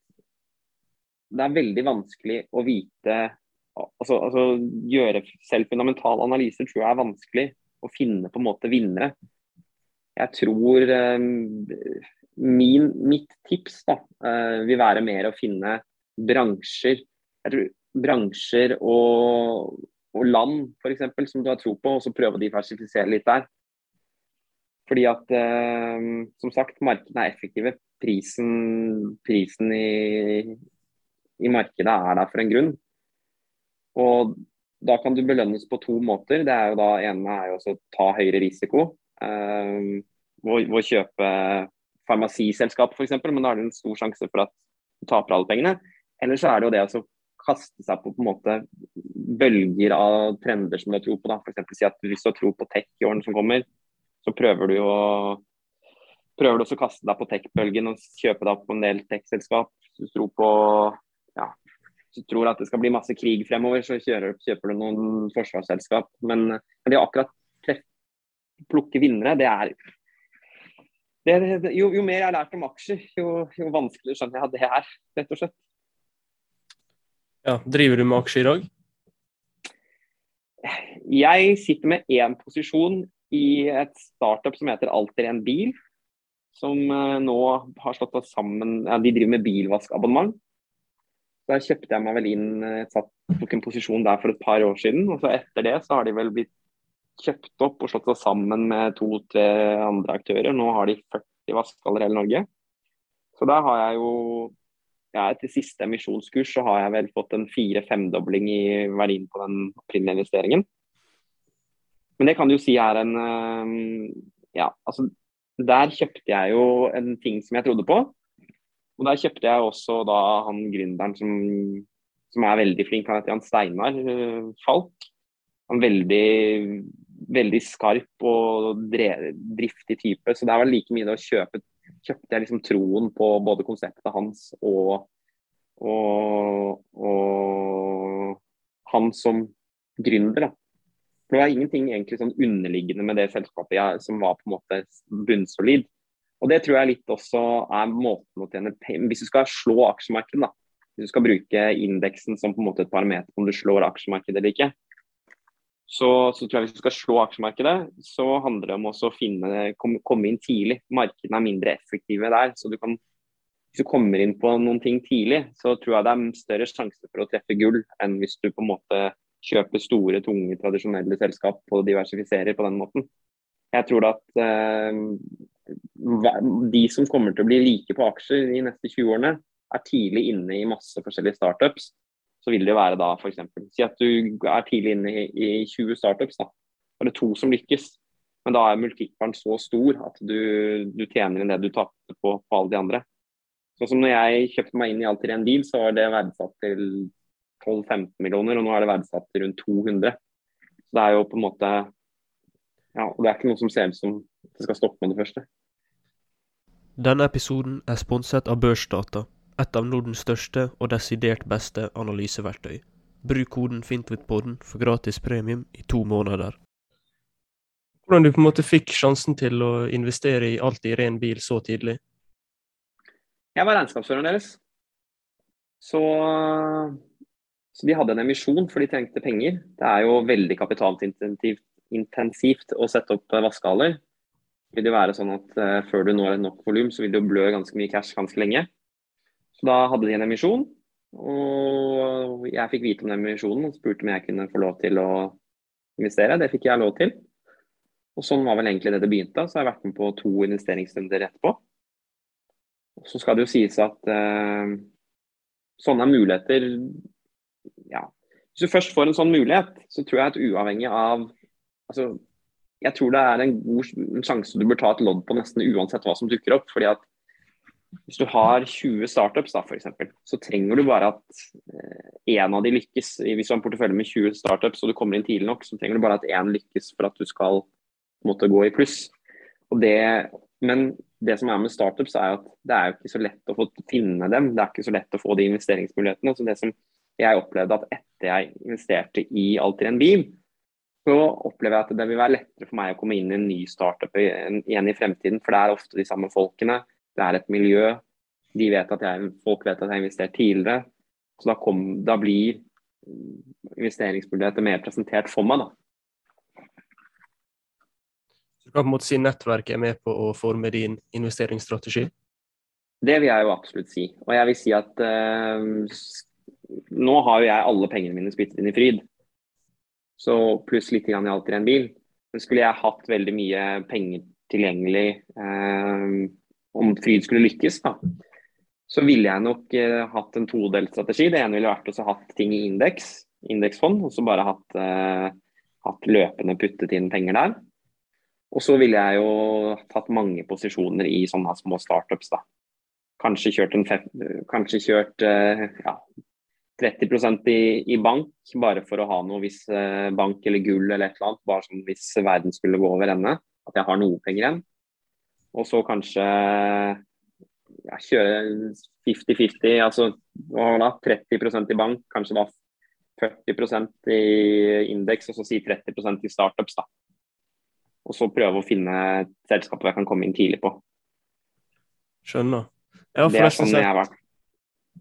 det er veldig vanskelig å vite altså, altså Gjøre selv fundamentale analyser tror jeg er vanskelig. Å finne på en måte vinnere. Jeg tror um, min, mitt tips da, uh, vil være mer å finne bransjer. Jeg tror bransjer og, og land eksempel, som du har tro på, og så prøve å diversifisere litt der. Fordi at, eh, som sagt, markedene er effektive. Prisen, prisen i, i, markedet er der for en grunn. Og da kan du belønnes på to måter. Det er jo da ene er jo å ta høyere risiko. Eh, ved å kjøpe farmasiselskap f.eks., men da er det en stor sjanse for at du taper alle pengene. Eller så er det jo det å kaste seg på, på en måte bølger av trender som du har tro på. da, F.eks. si at hvis du har tro på tech i årene som kommer, så prøver du å prøver du også å kaste deg på tech-bølgen og kjøpe deg opp på en del tech-selskap. Hvis du tror på ja, du tror at det skal bli masse krig fremover, så kjører, kjøper du noen forsvarsselskap. Men, men det å akkurat plukke vinnere, det er det, det, jo, jo, mer jeg har lært om aksjer, jo, jo vanskeligere skjønner jeg at det er, rett og slett. Ja, Driver du med aksjer i dag? Jeg sitter med én posisjon i et startup som heter Alter en bil. Som eh, nå har slått oss sammen ja, De driver med bilvaskabonnement. Der kjøpte jeg meg vel inn eh, satt, tok en posisjon der for et par år siden. og så Etter det så har de vel blitt kjøpt opp og slått seg sammen med to-tre andre aktører. Nå har de 40 vaskehaller i hele Norge. Så der har jeg jo ja, Etter siste emisjonskurs så har jeg vel fått en fire-femdobling i verdien på den opprinnelige investeringen. Men det kan du jo si er en eh, Ja, altså der kjøpte jeg jo en ting som jeg trodde på. Og der kjøpte jeg også da han gründeren som, som er veldig flink, han heter Jan Steinar eh, Falk. Han er veldig, veldig skarp og driftig type, så det vel like mye det å kjøpe kjøpte jeg liksom troen på både konseptet hans og, og, og han som gründer. Da. Det var ingenting egentlig sånn underliggende med det selskapet jeg, som var på en måte bunnsolid. Og Det tror jeg litt også er måten å tjene penger Hvis du skal slå aksjemarkedet, da. Hvis du skal bruke indeksen som på en måte et parameter om du slår aksjemarkedet eller ikke, så, så, tror jeg hvis du skal slå aksjemarkedet, så handler det om å finne, komme, inn tidlig. Markedene er mindre effektive der. så du kan hvis du kommer inn på noen ting tidlig, så tror jeg det er større sjanse for å treffe gull enn hvis du på en måte kjøper store, tunge, tradisjonelle selskap og diversifiserer på den måten. Jeg tror at eh, de som kommer til å bli like på aksjer de neste 20 årene, er tidlig inne i masse forskjellige startups. Så vil det være da f.eks. Si at du er tidlig inne i, i 20 startups, da. Det er to som lykkes. Men da er multiplen så stor at du, du tjener inn det du tapte på, på alle de andre. Sånn som når jeg kjøpte meg inn i Alter en deal, så var det verdsatt til 12-15 millioner, og nå er det verdsatt til rundt 200. Så det er jo på en måte Ja, og det er ikke noe som ser ut som det skal stoppe med det første. Denne episoden er sponset av Børsdata, et av Nordens største og desidert beste analyseverktøy. Bruk koden FINTWITPODEN for gratis premium i to måneder. Hvordan du på en måte fikk sjansen til å investere i alt i ren bil så tidlig? Jeg var regnskapsføreren deres. Så så de hadde en emisjon, for de trengte penger. Det er jo veldig kapitalintensivt å sette opp vaskehaller. Det vil jo være sånn at uh, Før du når et nok volum, så vil du blø ganske mye cash ganske lenge. Da hadde de en emisjon. Og jeg fikk vite om den emisjonen og spurte om jeg kunne få lov til å investere. Det fikk jeg lov til. Og sånn var vel egentlig det det begynte. Så har jeg vært med på to investeringsrunder etterpå. Og så skal det jo sies at eh, sånne muligheter ja. Hvis du først får en sånn mulighet, så tror jeg at uavhengig av altså, Jeg tror det er en god sjanse du bør ta et lodd på nesten uansett hva som dukker opp. fordi at hvis du har 20 startups, da, for eksempel, så trenger du bare at én eh, av de lykkes. Hvis du har en portefølje med 20 startups og du kommer inn tidlig nok, så trenger du bare at én lykkes for at du skal måtte gå i pluss. Det, men det som er med startups, er at det er jo ikke så lett å få finne dem. Det er ikke så lett å få de investeringsmulighetene. Så det som jeg opplevde at etter jeg investerte i Alter en bil, så opplever jeg at det vil være lettere for meg å komme inn i en ny startup igjen i fremtiden. For det er ofte de samme folkene. Det er et miljø. De vet at jeg, folk vet at jeg har investert tidligere. Så da, kom, da blir investeringsmuligheter mer presentert for meg, da. Så du kan på en måte si nettverket er med på å forme din investeringsstrategi? Det vil jeg jo absolutt si. Og jeg vil si at eh, nå har jo jeg alle pengene mine spyttet inn i Fryd. Så pluss litt i Alter en bil. Men skulle jeg hatt veldig mye penger tilgjengelig eh, om Fryd skulle lykkes, da, så ville jeg nok eh, hatt en todelt strategi. Det ene ville vært å ha ting i indeks, indeksfond, og så bare hatt, eh, hatt, løpende puttet inn penger der. Og så ville jeg jo tatt mange posisjoner i sånne små startups. da. Kanskje kjørt, en, kanskje kjørt eh, ja, 30% i, i bank, bare for å ha noe hvis eh, bank eller gull eller et eller annet. Bare sånn hvis verden skulle gå over ende. At jeg har noe penger igjen. Og så kanskje ja, kjøre 50-50, altså da, 30% i bank, kanskje da 40% i indeks, og så si 30% i startups. da. Og så prøve å finne selskaper jeg kan komme inn tidlig på. Skjønner. Jeg har forresten sånn sett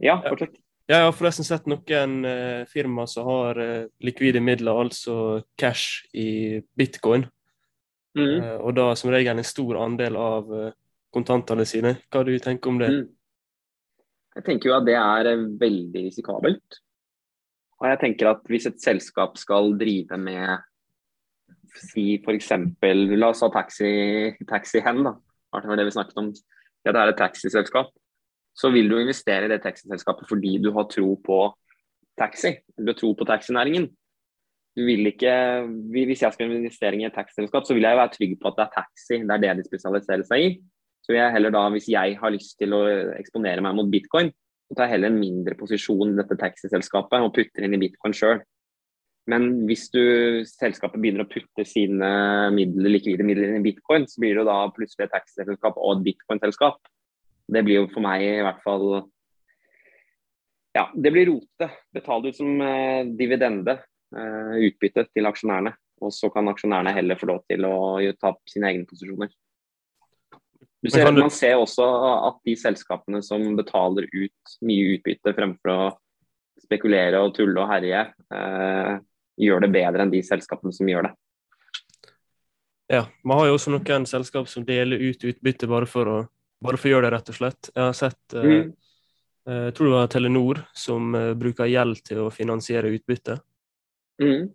Ja, fortsett. Jeg har forresten sett noen eh, firma som har eh, likvide midler, altså cash, i bitcoin. Mm. Eh, og da som regel en stor andel av eh, kontantene sine. Hva du tenker om det? Mm. Jeg tenker jo at det er eh, veldig risikabelt. Og jeg tenker at hvis et selskap skal drive med si f.eks. La oss ha taxi, taxi hen, da. Det var det vi snakket om. Ja, det er et taxiselskap så vil du investere i det taxiselskapet fordi du har tro på taxi. Du har tro på taxinæringen. Vil ikke, Hvis jeg skal investere i et taxiselskap, så vil jeg være trygg på at det er taxi. Det er det de spesialiserer seg i. Så vil jeg heller da, Hvis jeg har lyst til å eksponere meg mot bitcoin, så tar jeg heller en mindre posisjon i dette taxiselskapet og putter inn i bitcoin sjøl. Men hvis du, selskapet begynner å putte sine midler, likvide midler inn i bitcoin, så blir det jo da plutselig et taxiselskap og et bitcoin-selskap. Det blir jo for meg i hvert fall Ja, det blir rote. Betale ut som eh, dividende, eh, utbytte til aksjonærene. Og så kan aksjonærene heller få lov til å ta opp sine egne posisjoner. Ser, man ser også at de selskapene som betaler ut mye utbytte fremfor å spekulere og tulle og herje, eh, gjør det bedre enn de selskapene som gjør det. Ja, man har jo også noen selskap som deler ut utbytte bare for å bare for å gjøre det, rett og slett. Jeg har sett eh, mm. eh, Jeg tror det var Telenor som eh, bruker gjeld til å finansiere utbytte. Mm.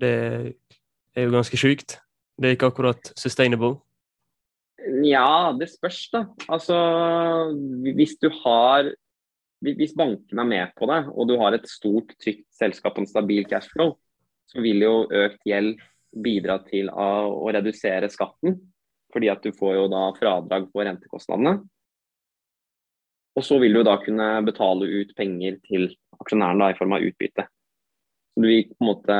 Det er jo ganske sjukt. Det er ikke akkurat sustainable. Ja, det spørs, da. Altså, hvis du har Hvis bankene er med på det, og du har et stort, trygt selskap og en stabil cashflow, så vil jo økt gjeld bidra til å redusere skatten fordi at du får jo da fradrag på rentekostnadene. Og så vil du da kunne betale ut penger til aksjonæren da, i form av utbytte. Så vi på en måte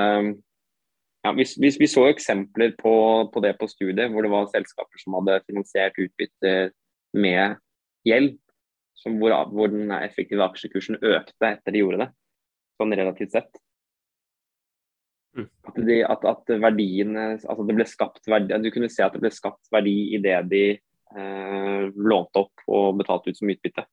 ja, vi, vi, vi, så eksempler på, på, det på studiet, hvor det var selskaper som hadde finansiert utbytte med gjeld, hvor, hvor, den effektive aksjekursen økte etter de gjorde det, sånn relativt sett. Mm. At, de, at, at verdiene Altså det ble skapt verdi Du kunne se at det ble skapt verdi i det de eh, lånte opp og betalte ut som utbytte.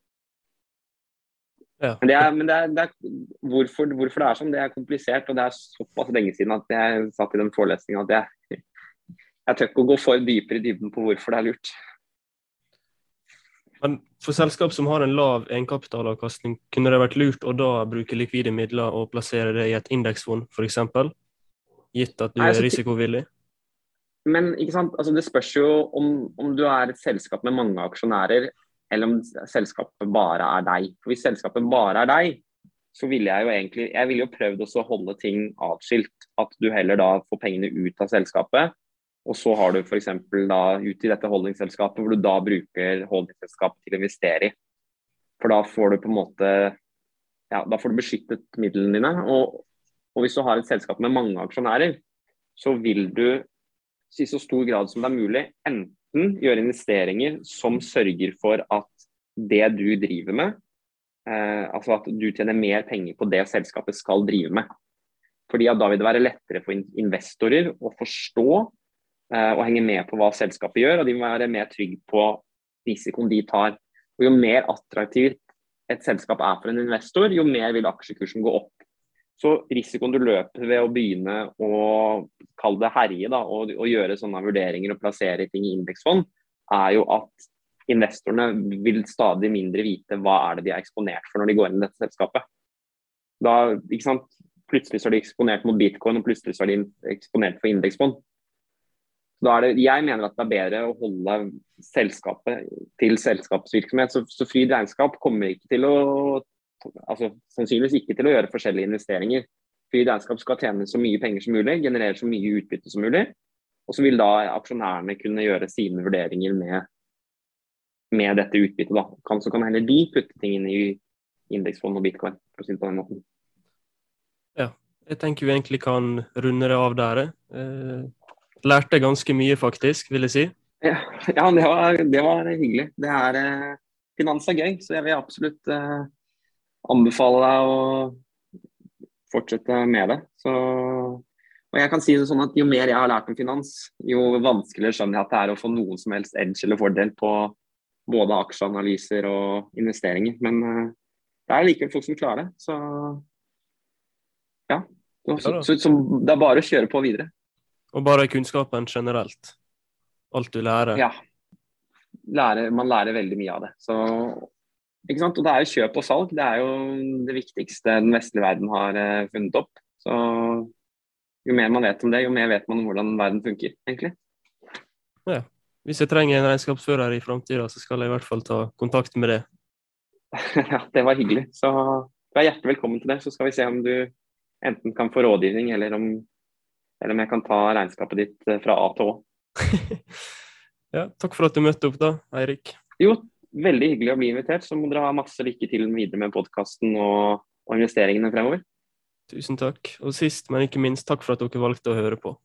Ja. Men, det er, men det er, det er, hvorfor, hvorfor, det er sånn, det er komplisert. Og det er såpass lenge siden at jeg satt i den forelesninga at jeg, jeg tør ikke å gå for dypere i dybden på hvorfor det er lurt. Men for selskap som har en lav egenkapitalavkastning, kunne det vært lurt å da bruke likvide midler og plassere det i et indeksfond, f.eks.? gitt at du er risikovillig? Men altså, det spørs jo om, om, du er et selskap med mange aksjonærer, eller om selskapet bare er deg. For Hvis selskapet bare er deg, så ville jeg jo egentlig jeg ville jo prøvd å holde ting atskilt. At du heller da får pengene ut av selskapet, og så har du f.eks. da ut i dette holdingsselskapet, hvor du da bruker holdingsselskapet til å investere i. For da får du på en måte ja, da får du beskyttet midlene dine. Og, og hvis du har et selskap med mange aksjonærer, så vil du i så stor grad som det er mulig enten gjøre investeringer som sørger for at det du driver med, eh, altså at du tjener mer penger på det selskapet skal drive med. Fordi Da vil det være lettere for investorer å forstå eh, og henge med på hva selskapet gjør, og de må være mer trygge på risikoen de tar. Og Jo mer attraktivt et selskap er for en investor, jo mer vil aksjekursen gå opp. Så risikoen du løper ved å begynne å kalle det herje da, og, og, gjøre sånne vurderinger og plassere ting i indeksfond, er jo at investorene vil stadig mindre vite hva er det de er eksponert for når de går inn i dette selskapet. Da, ikke sant? Plutselig så er de eksponert mot bitcoin, og plutselig så er de eksponert for indeksfond. Det, jeg mener at det er bedre å holde selskapet til selskapsvirksomhet. Så, så fri regnskap kommer ikke til å altså, sannsynligvis ikke til å gjøre forskjellige investeringer. Fordi regnskap skal tjene så mye penger som mulig, generere så mye utbytte som mulig. Og så vil da aksjonærene kunne gjøre sine vurderinger med, med dette utbyttet. Da. Kan, så kan heller de putte ting inn i indeksfond og bitcoin, for å si det på den måten. Ja, jeg tenker vi egentlig kan runde det av der. Eh, lærte ganske mye, faktisk, vil jeg si. Ja, ja det, var, det, var, hyggelig. Det er, eh, finans er gøy, så jeg vil absolutt eh, anbefale deg å fortsette med det. Så, og jeg kan si det sånn at Jo mer jeg har lært om finans, jo vanskeligere skjønner jeg at det er å få noen som helst edge eller fordel på både aksjeanalyser og investeringer. Men uh, det er likevel folk som klarer det. Så ja. Så, så, så, så det er bare å kjøre på videre. Og bare kunnskapen generelt? Alt du lærer? Ja. Lærer, man lærer veldig mye av det. Så, ikke sant? Og det er jo kjøp og salg. Det er jo det viktigste den vestlige verden har uh, funnet opp. Så jo mer man vet om det, jo mer vet man om hvordan verden funker, egentlig. Ja. Hvis jeg trenger en regnskapsfører i framtida, så skal jeg i hvert fall ta kontakt med det. ja, det var hyggelig. Så du er hjertelig velkommen til det. Så skal vi se om du enten kan få rådgivning, eller om, eller om jeg kan ta regnskapet ditt eh, fra A til Å. ja, takk for at du møtte opp, da, Eirik. Jo, veldig hyggelig å bli invitert. Så må dere ha masse lykke til videre med podkasten og, og investeringene fremover. Tusen takk. Og sist, men ikke minst, takk for at dere valgte å høre på.